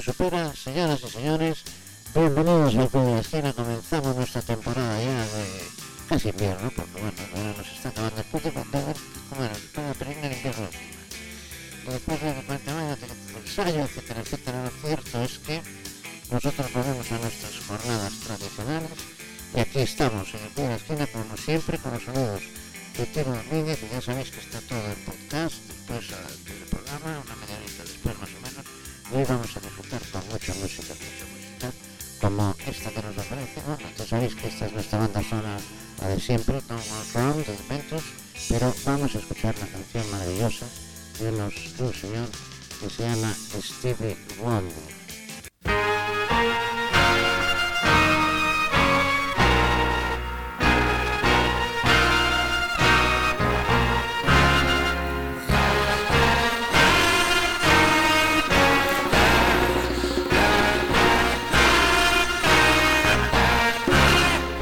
supera, señoras y señores. Bienvenidos al Club de la Esquina. Comenzamos nuestra temporada ya de casi invierno, porque bueno, el verano se está acabando. Después de, de, de, ¿cómo era? Después de peregrina, el invierno después de 40 años de ensayo, etcétera, etcétera. Lo cierto es que nosotros volvemos a nuestras jornadas tradicionales y aquí estamos en el pie de la esquina como siempre con los saludos de Tino Domínguez y ya sabéis que está todo en podcast Stevie Wonder.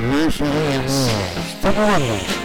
No sería muy... Stevie Wonder.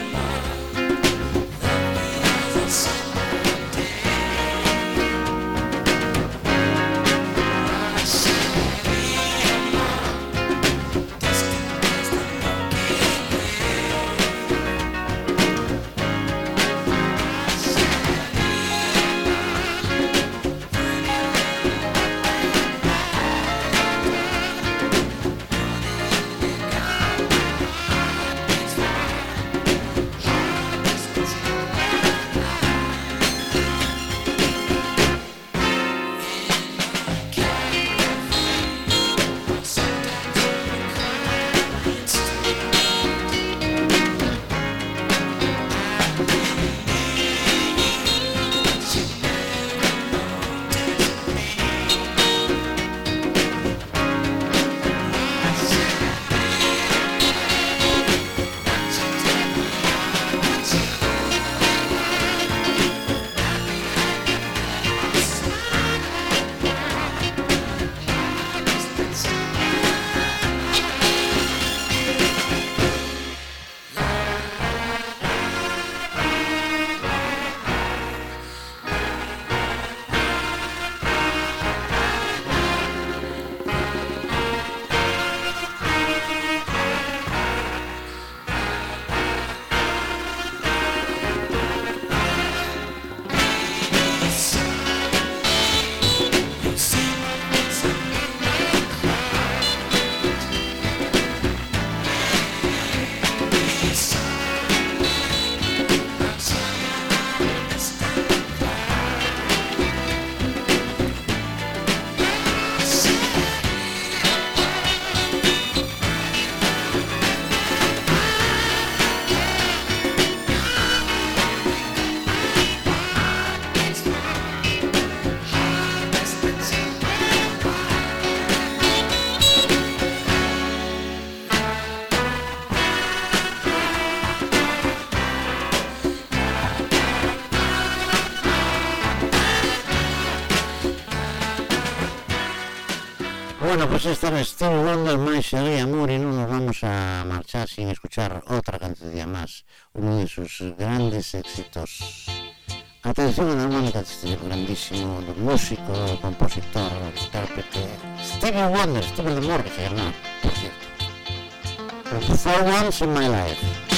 Pues esta es Steve Wonder, My Sería Amor y no nos vamos a marchar sin escuchar otra canción más, uno de sus grandes éxitos. Atención a la armónica este grandísimo músico, compositor, intérprete, Stevie Wonder, Stevie Wonder, que se llama, por cierto. For Once in My Life.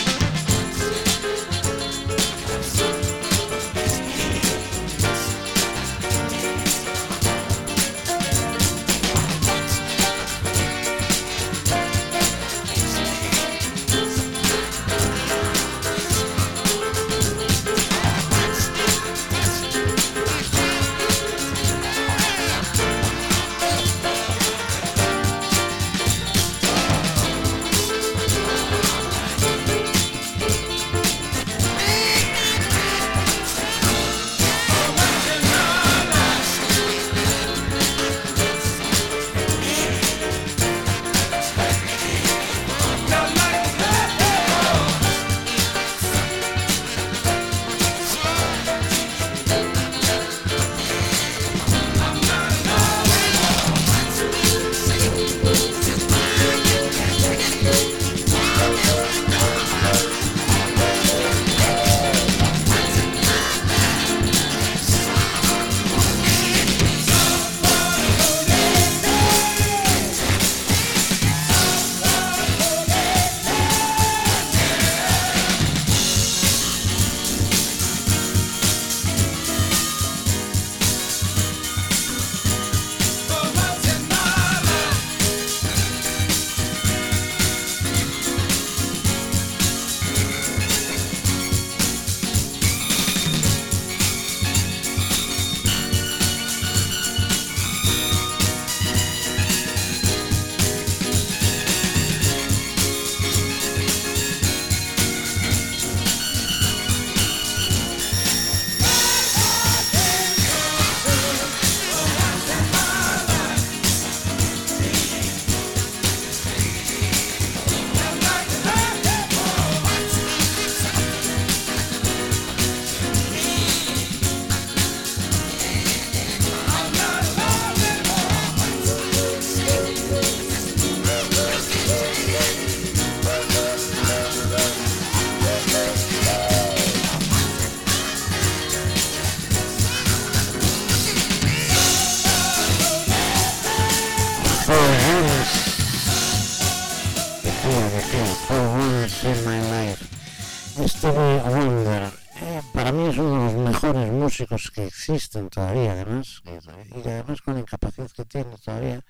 Que existen todavía, además, y además con la incapacidad que tiene todavía,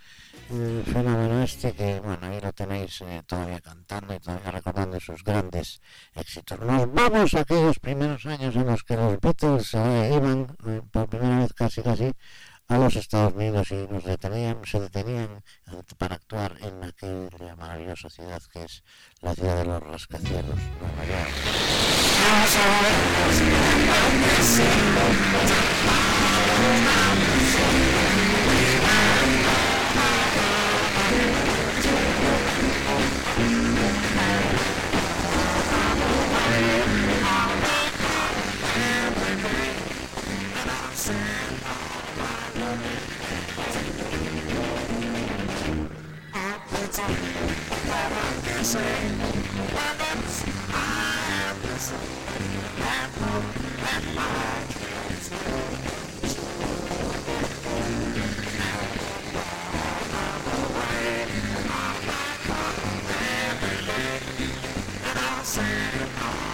el fenómeno este que, bueno, ahí lo tenéis eh, todavía cantando y todavía recordando sus grandes éxitos. Nos vamos a aquellos primeros años en los que los Beatles eh, iban por primera vez casi casi a los Estados Unidos y nos detenían, se detenían para actuar en aquella maravillosa ciudad que es la ciudad de los rascacielos, Nueva York. missing. I am missing. And and my. I'm. I'm not coming every day. And I'll say it all.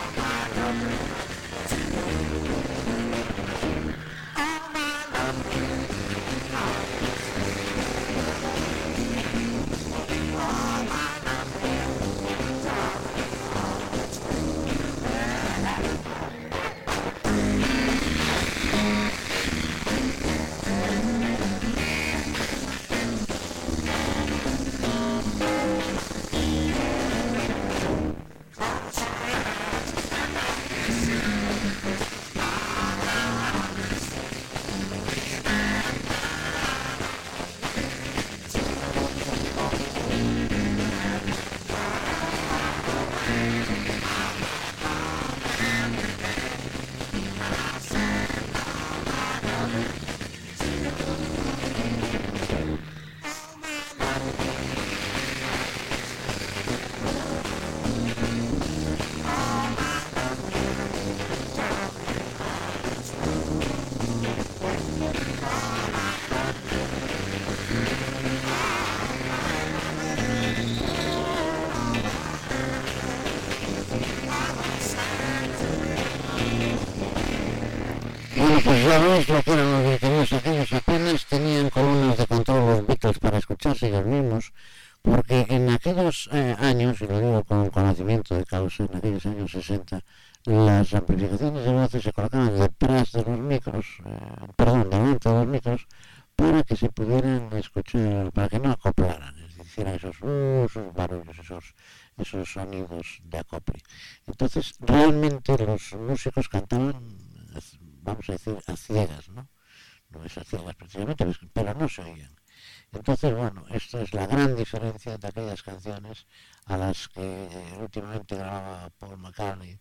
Que eran los detenidos aquellos apenas tenían columnas de control los Beatles para escucharse ellos mismos porque en aquellos eh, años, y lo digo con conocimiento de causa, en aquellos años 60, las amplificaciones de voces se colocaban detrás de los micros, eh, perdón, delante de los micros, para que se pudieran escuchar, para que no acoplaran, es decir, esos, uh, esos barullos, esos, esos sonidos de acople. Entonces, realmente los músicos cantaban vamos a decir, a ciegas, ¿no? No es a ciegas precisamente, pero no se oían. Entonces, bueno, esto es la gran diferencia de aquellas canciones a las que eh, últimamente grababa Paul McCartney.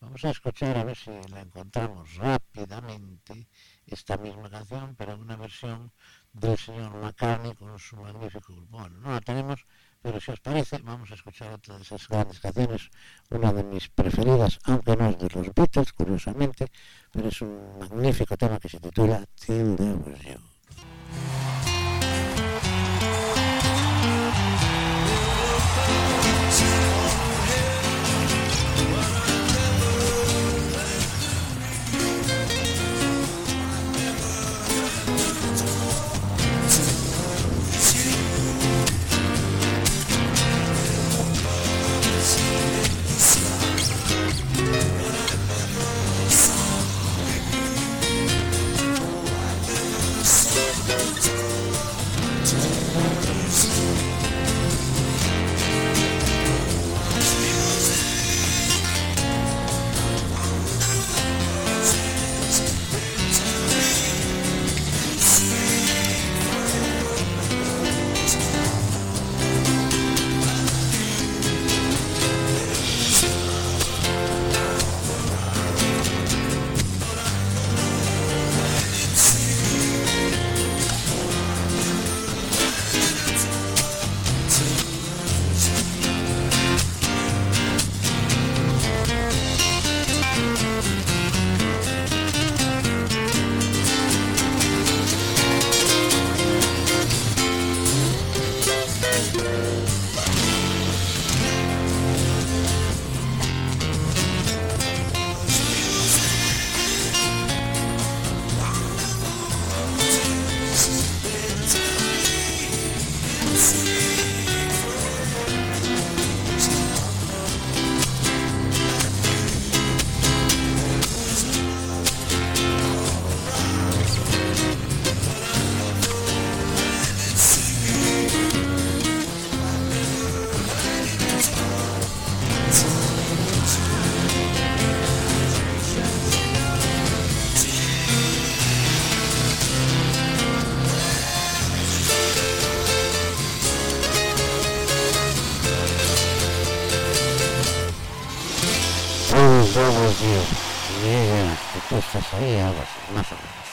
Vamos a escuchar a ver si la encontramos rápidamente, esta misma canción, pero una versión del señor McCartney con su magnífico. Bueno, no la tenemos, pero si os parece, vamos a escuchar otra de esas grandes canciones, una de mis preferidas, aunque no es de los Beatles, curiosamente, pero es un magnífico tema que se titula Till There Was You.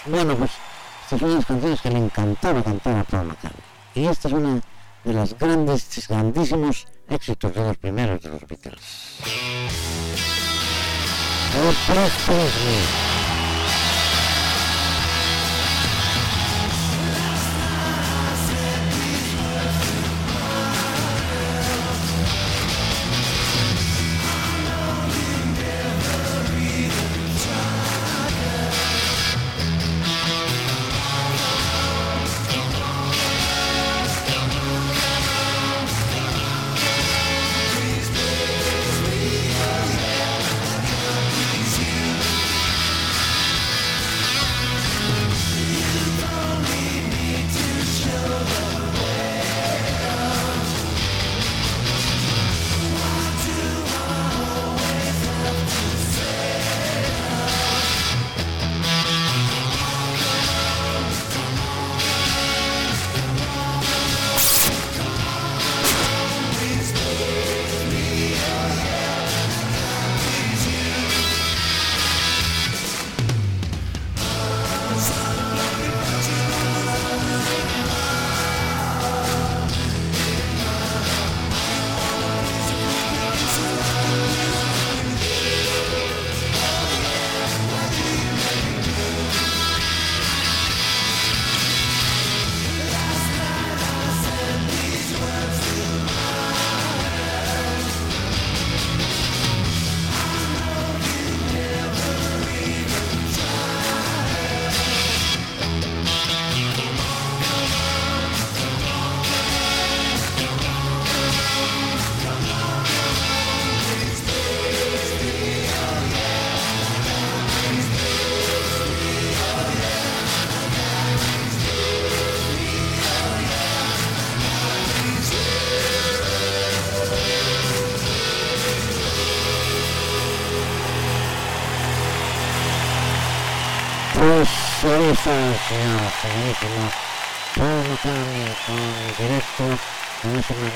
Bueno, pues estas son las canciones que le encantaba cantar a Paul McCartney. Y esta es una de los grandes, grandísimos éxitos de los primeros de los Beatles.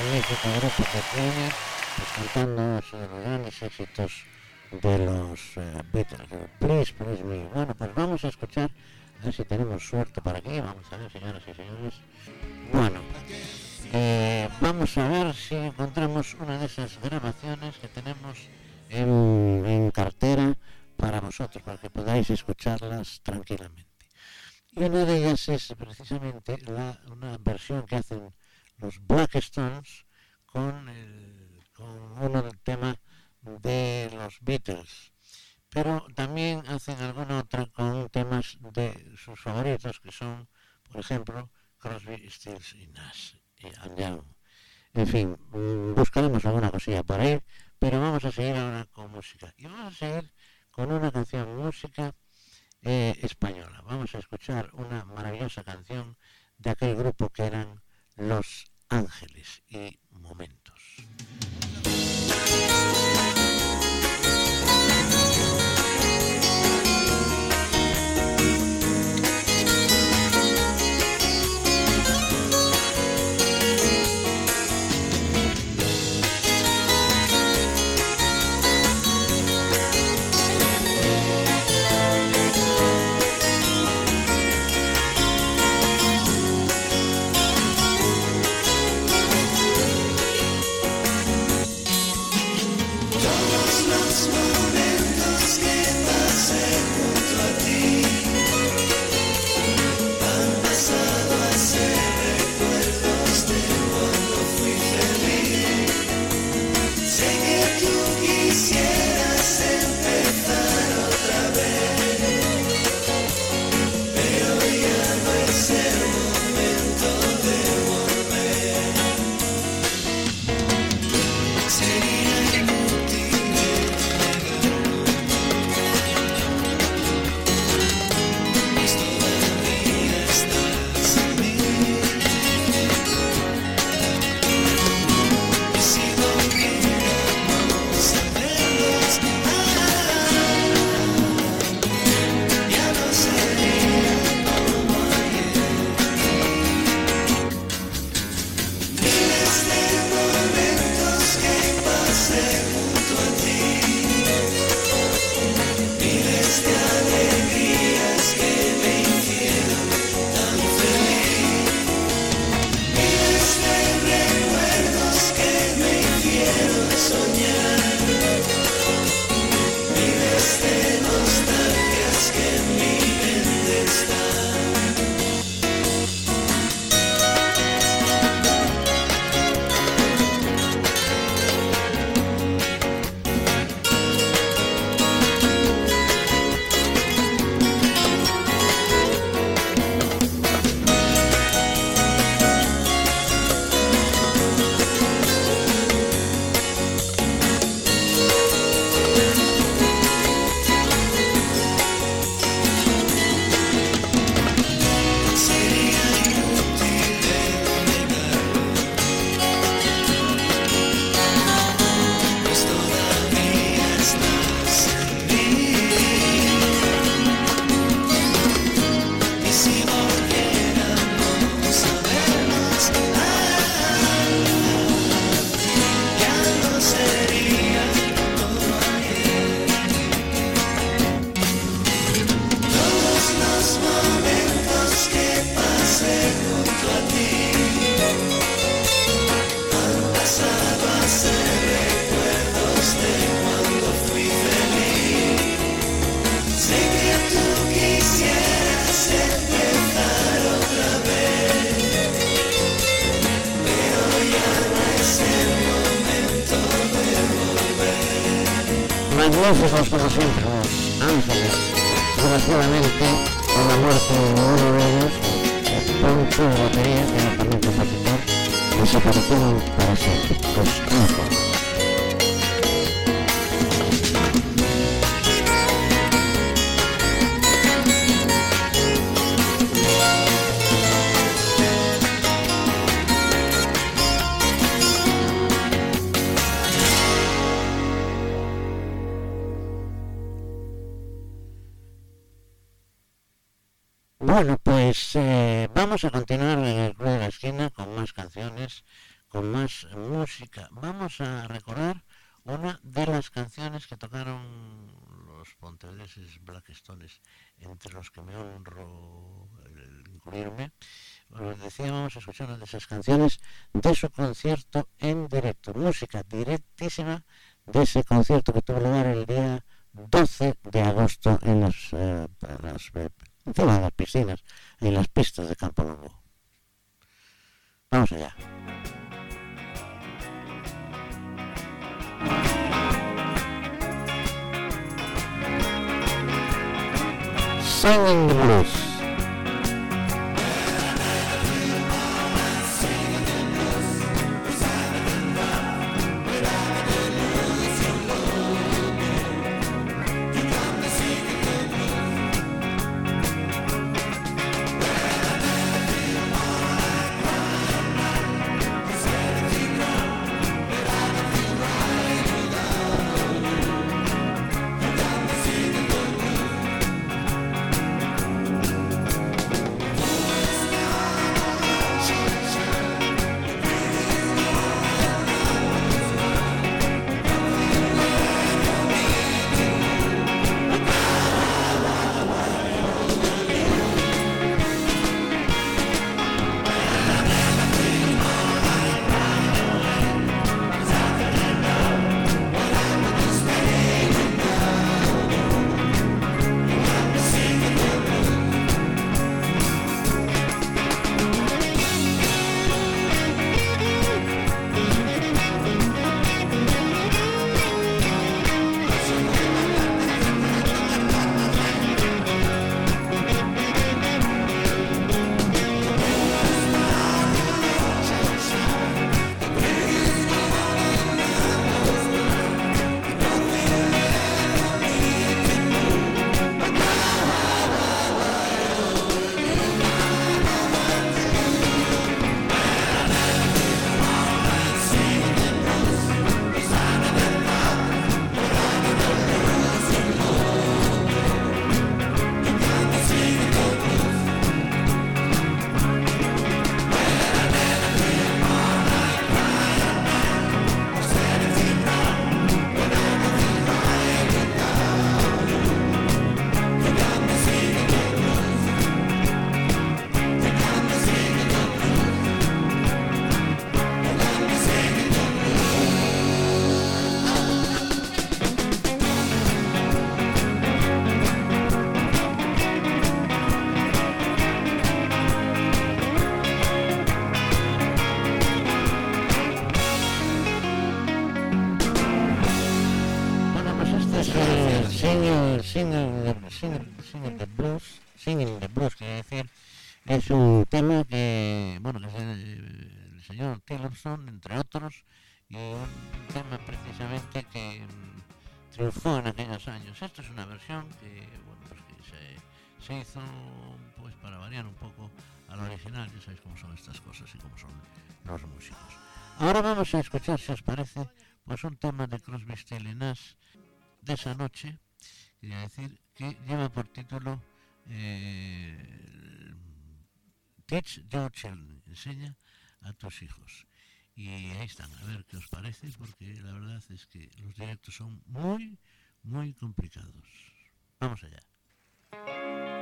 Magnífico grupo de Pioneer, pues cantando los grandes éxitos de los uh, Beatles. Please, please me. Bueno, pues vamos a escuchar, a ver si tenemos suerte para aquí, vamos a ver, señoras y señores. Bueno, eh, vamos a ver si encontramos una de esas grabaciones que tenemos en, en cartera para vosotros, para que podáis escucharlas tranquilamente. Y una de ellas es precisamente la, una versión que hacen los Black Stones con, el, con uno del tema de los Beatles. Pero también hacen alguna otra con temas de sus favoritos, que son, por ejemplo, Crosby, Stills y Nash y Young. En fin, buscaremos alguna cosilla por ahí, pero vamos a seguir ahora con música. Y vamos a seguir con una canción música eh, española. Vamos a escuchar una maravillosa canción de aquel grupo que eran Los Ángeles y Momentos. Blackstones, entre los que me honro el incluirme. Os decía, vamos a escuchar una de esas canciones de su concierto en directo, música directísima de ese concierto que tuvo lugar el día 12 de agosto en las, eh, las encima de las piscinas y las pistas de Campo Longo. Vamos allá. Singing the Blues. Singing, singing, the Blues, Singing the Blues, quiere decir, es un tema que, bueno, que es el, el señor Tillerson, entre otros, y un tema precisamente que mm, triunfó en aquellos años. Esto es una versión que, bueno, pues que se, se hizo pues para variar un poco al original, ya sabéis cómo son estas cosas y cómo son los músicos. Ahora vamos a escuchar, si os parece, pues un tema de Crosby, Stills Nash de esa noche, quería decir, que lleva por título eh, Teach Your Children, enseña a tus hijos. Y ahí están, a ver qué os parece, porque la verdad es que los directos son muy, muy complicados. Vamos allá.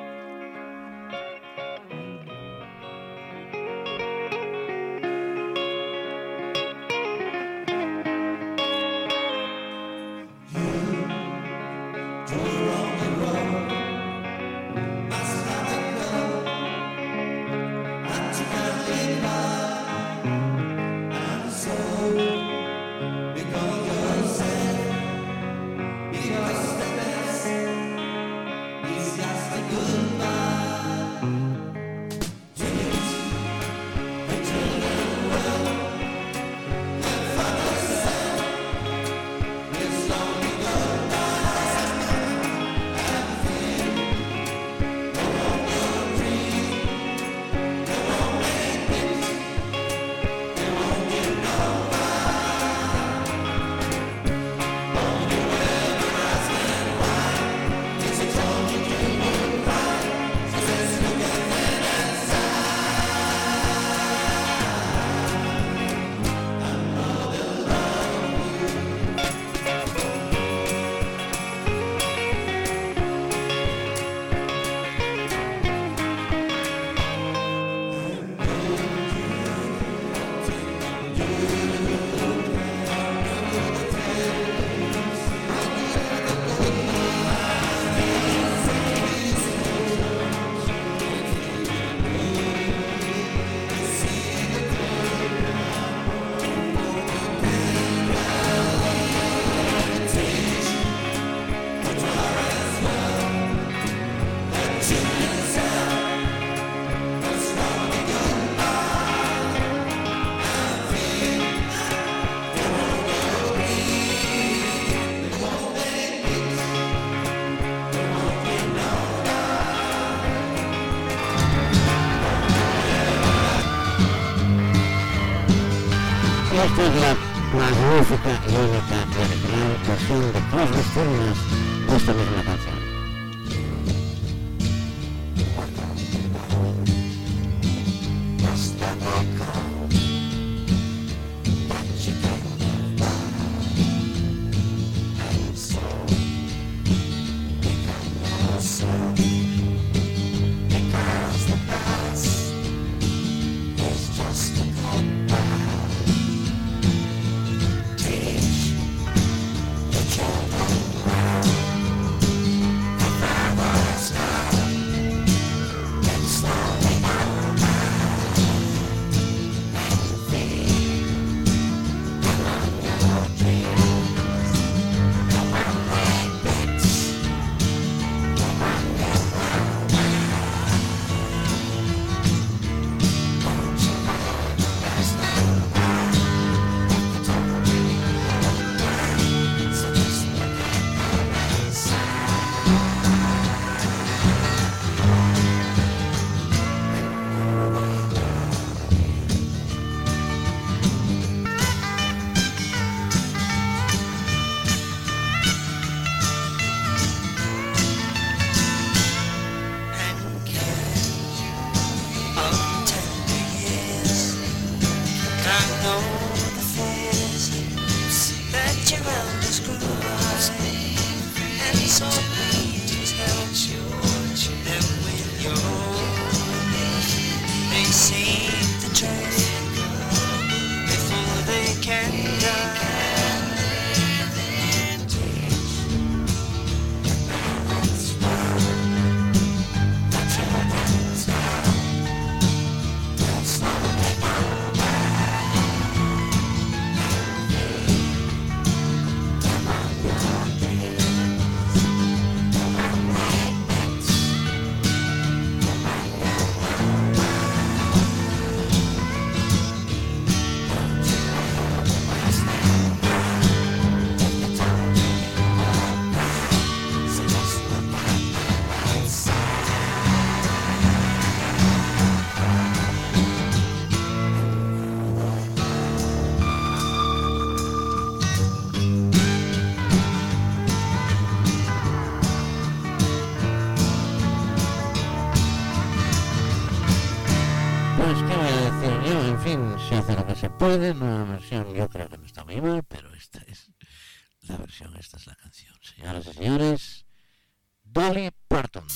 La magnífica y única original versión de Crosby, Stills de esta misma Nueva versión, yo creo que no está muy mal, pero esta es la versión, esta es la canción. Señoras y señores, Dolly Parton.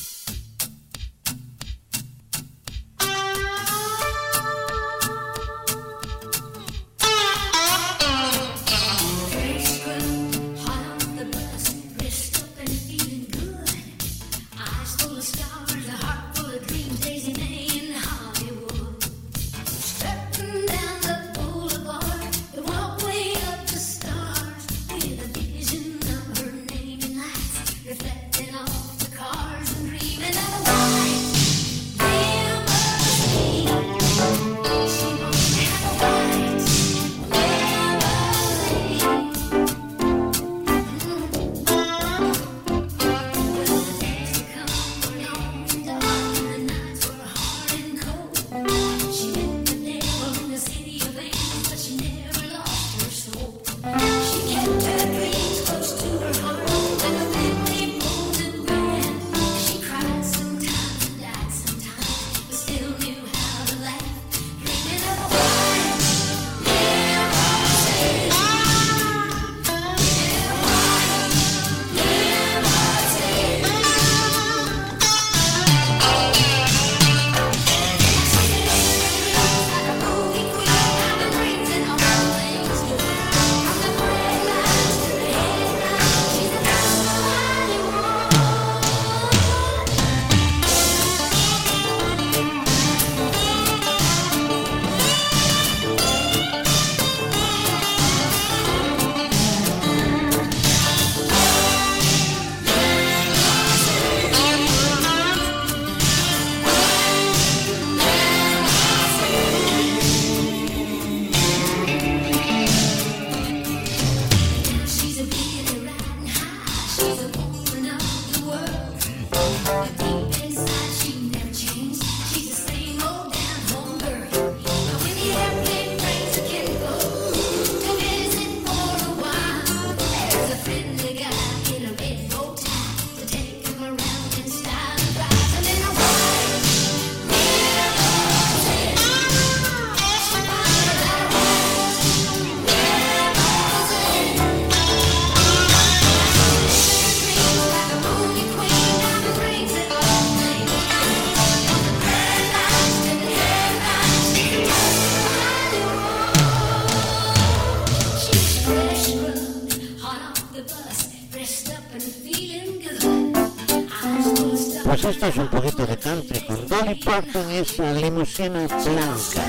Y esa limusina blanca.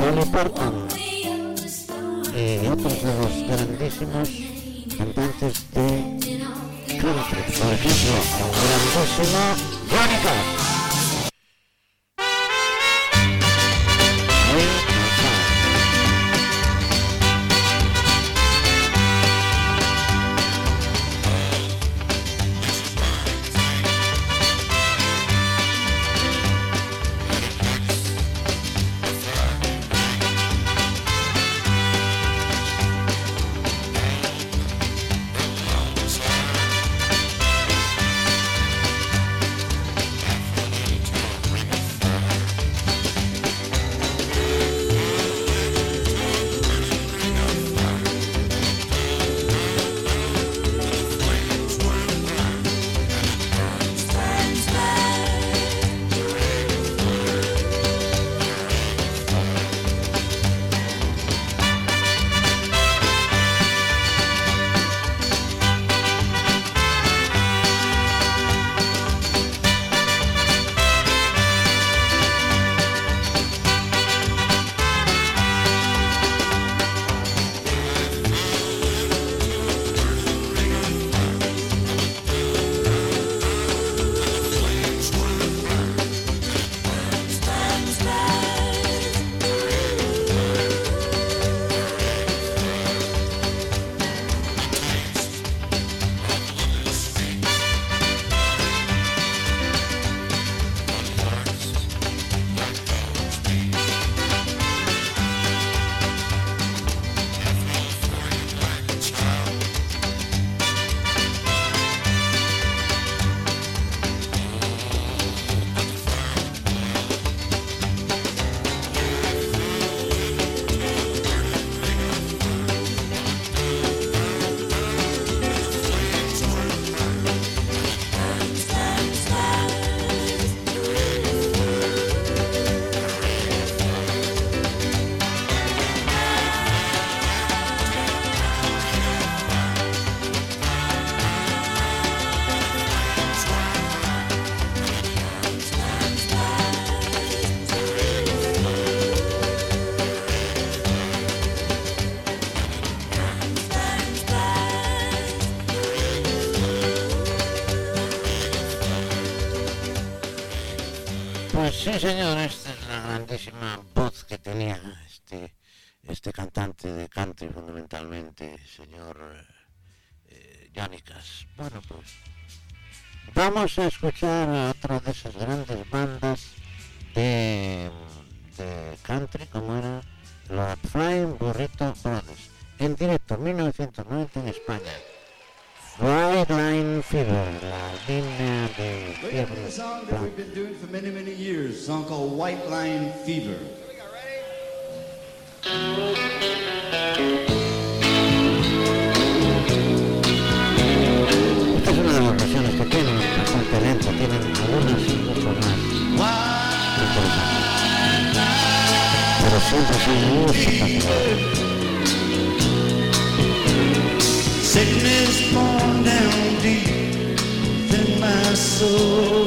Dolly Parton y otros de los grandísimos cantantes de country. Por ejemplo, el grandísimo Johnny señor, esta es la grandísima voz que tenía este, este cantante de country fundamentalmente, señor eh, Cass. Bueno, pues vamos a escuchar a otra de esas grandes bandas de, de country, como era la Flying Burrito Brothers, en directo 1990 en España. White Line Fever, la línea de fiebre. a song that we've been doing for many, many years, a song called White Line Fever. Esta es una de las versiones que tienen bastante lenta, tienen algunas incluso más interesantes. Pero siempre son muy espectaculares. Sickness born deep my soul.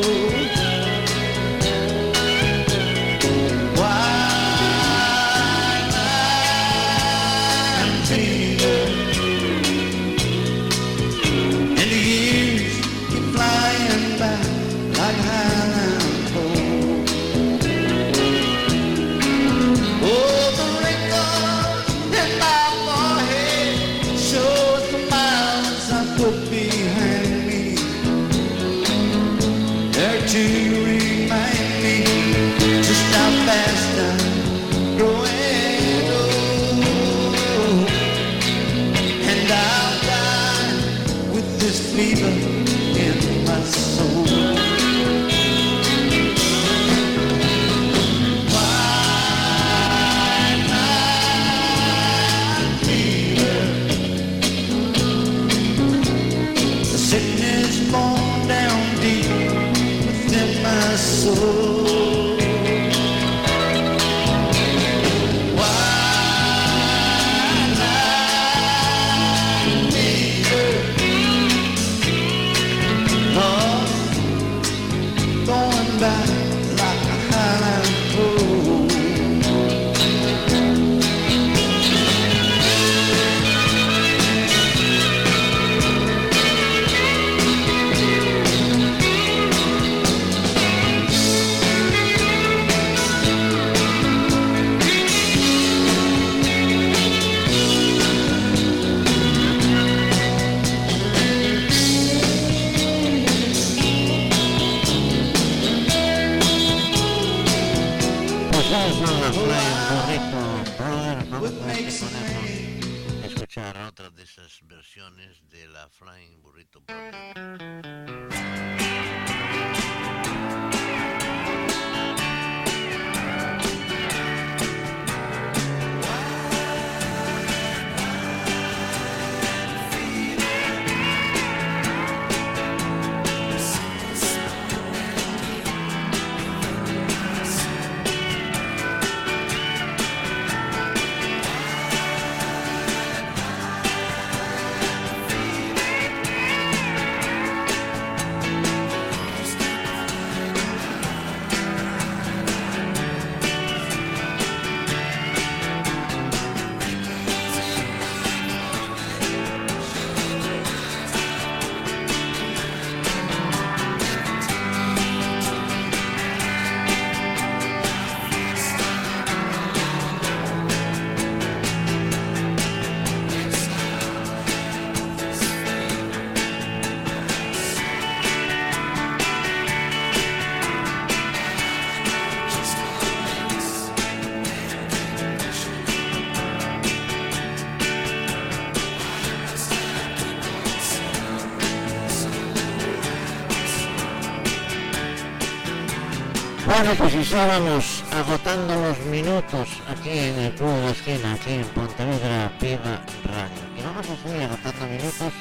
Bueno, pues estábamos agotando los minutos aquí en el Club de la Esquina, aquí en Pontevedra Viva Radio. Y vamos a seguir agotando minutos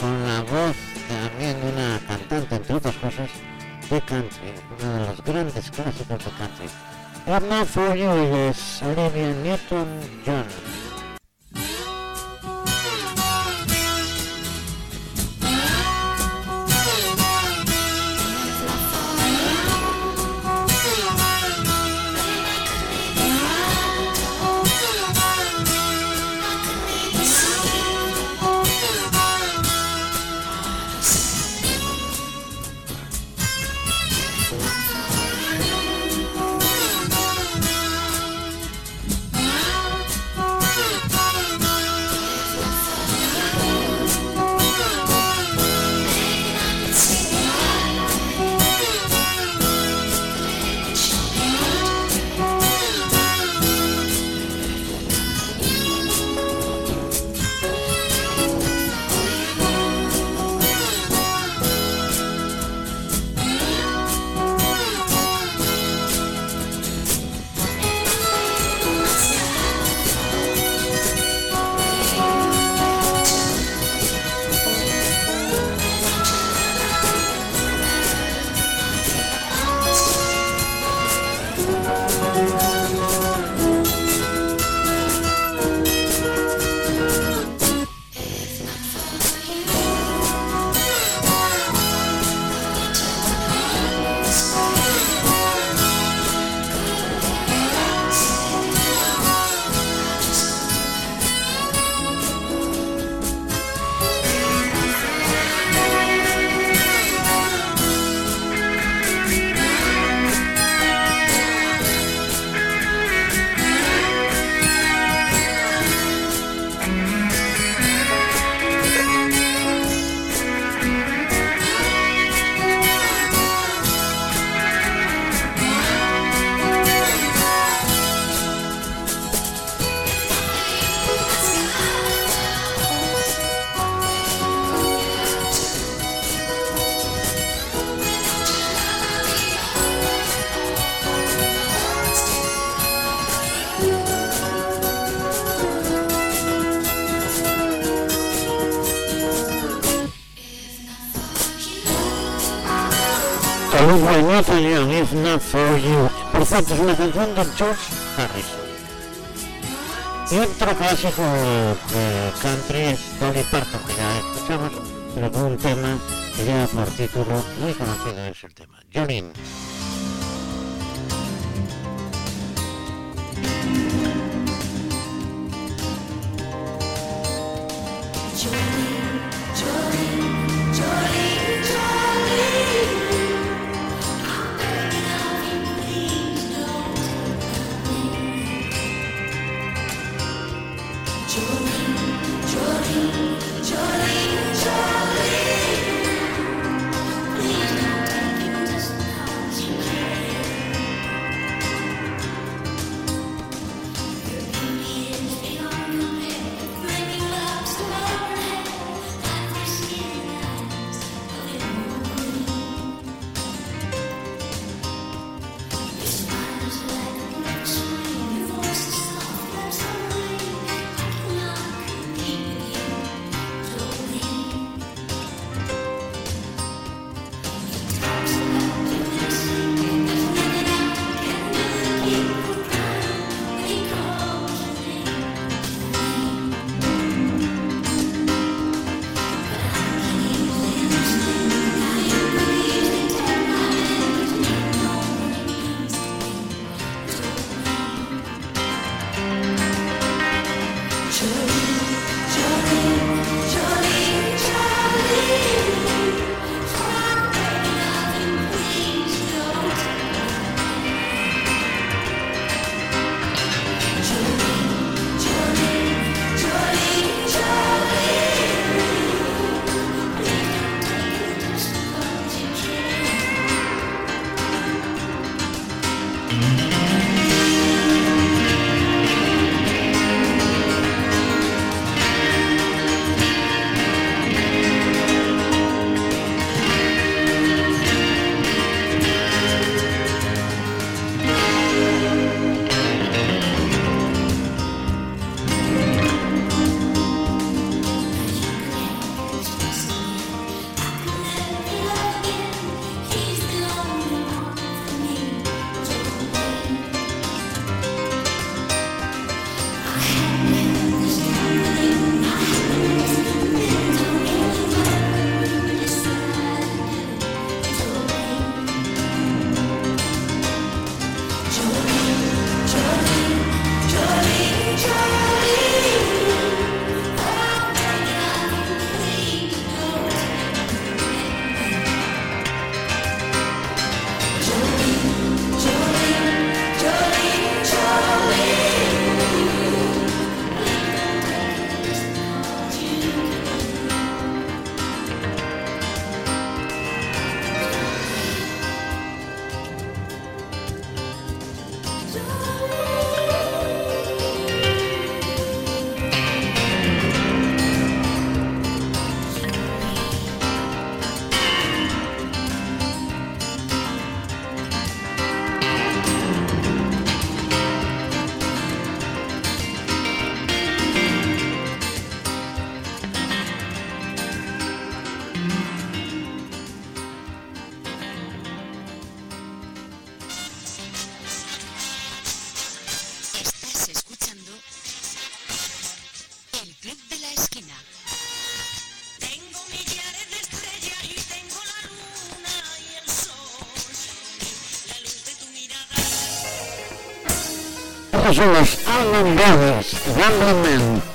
con la voz también de una cantante, entre otras cosas, de country, uno de los grandes clásicos de country. What Not For You es Olivia Newton-John. Young If Not For You. Por cierto, es una canción de George Harrison. Y otro clásico de country es Dolly Parton, que ya escuchamos, pero con un tema que lleva por título, muy conocido es el tema, Jolene. Los Almond Brothers, Rambling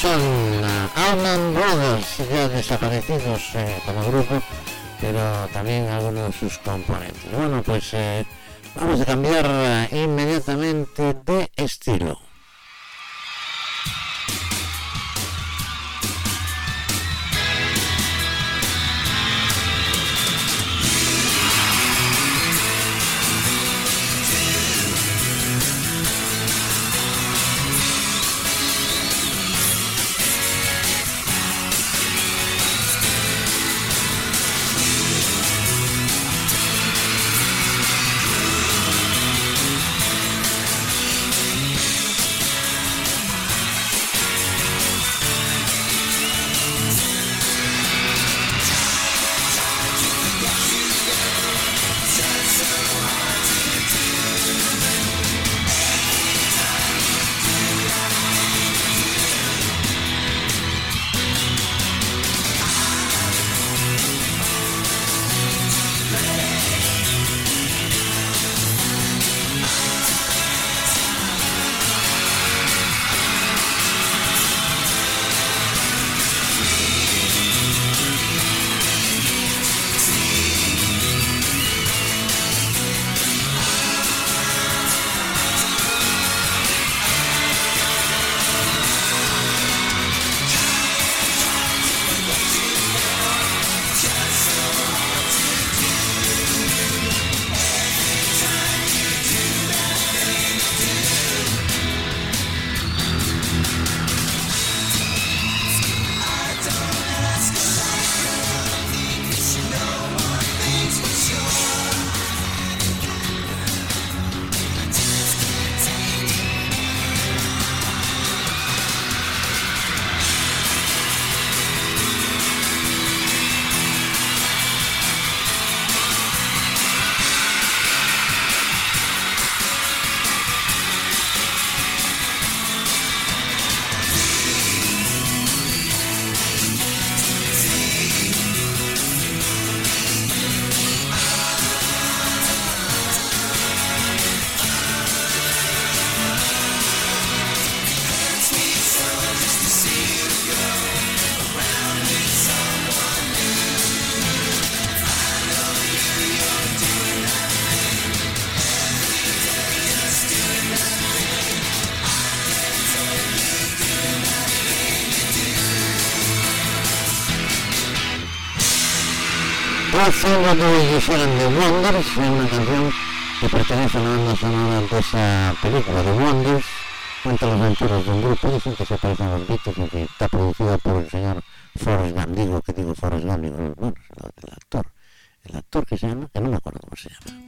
son uh, Allman Brothers, ya desaparecidos eh, como grupo, pero también algunos de sus componentes. Bueno, pues eh, vamos a cambiar eh, inmediatamente de estilo. Solo de hicieron The Wonders, una canción que pertenece a la banda sonora de esa película, The Wonders, cuenta las aventuras de un grupo, dicen que se parece a los Beatles está producida por el señor Forrest Gump, digo que digo Forrest Gump, bueno, el actor, el actor que se llama, que no me acuerdo cómo se llama.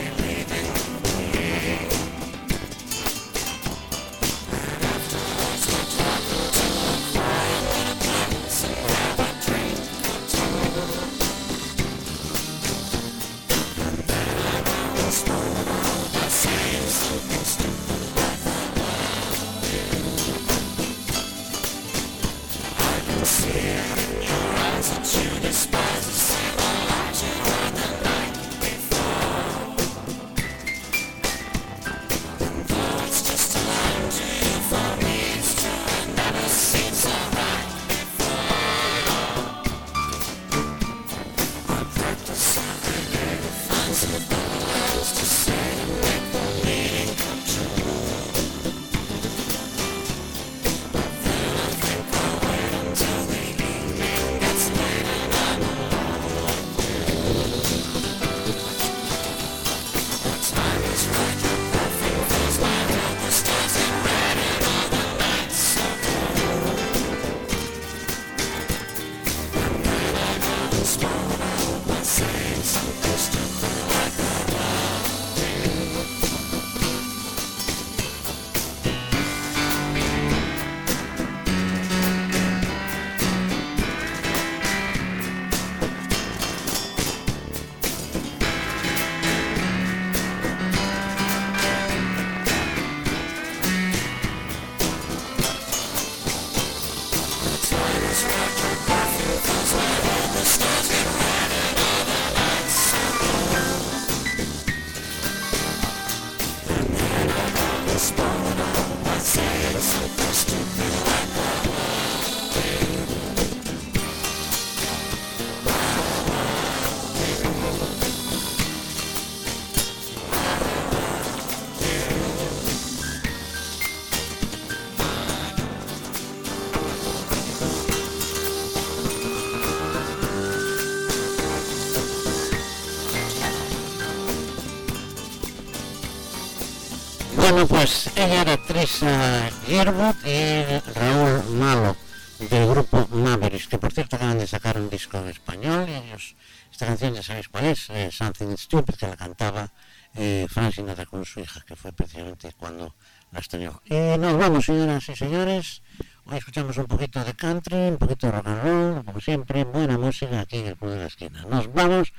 Bueno, pues ella era Trisa Yerbot y Raúl Malo del grupo Mavericks, que por cierto acaban de sacar un disco en español y ellos, esta canción ya sabéis cuál es, eh, Something Stupid, que la cantaba eh, Frank Sinatra con su hija, que fue precisamente cuando la estrenó. Y nos vamos, señoras y señores. Hoy escuchamos un poquito de country, un poquito de rock and roll, como siempre, buena música aquí en el Club de la Esquina. Nos vamos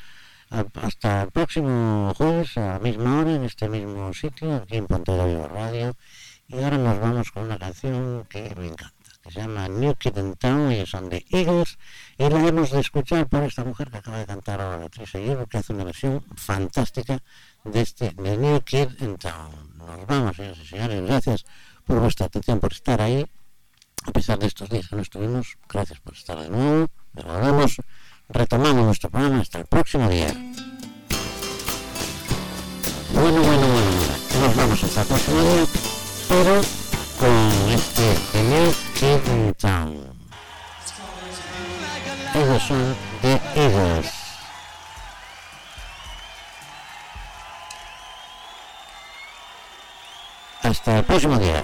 hasta el próximo jueves a la misma hora, en este mismo sitio, aquí en Pontevedra Radio. Y ahora nos vamos con una canción que me encanta, que se llama New Kid in Town, ellos son de Eagles, y la hemos de escuchar por esta mujer que acaba de cantar ahora, la Teresa Hierro, que hace una versión fantástica de este de New Kid in Town. Nos vamos, señores y señores, gracias por vuestra atención, por estar ahí, a pesar de estos días que no estuvimos, gracias por estar de nuevo, nos volvemos, retomamos nuestro programa hasta el próximo día. Bueno, bueno, bueno, nos vamos hasta el próximo día, pero con este New Kid in Town. Ellos son The Eagles. Hasta el próximo día.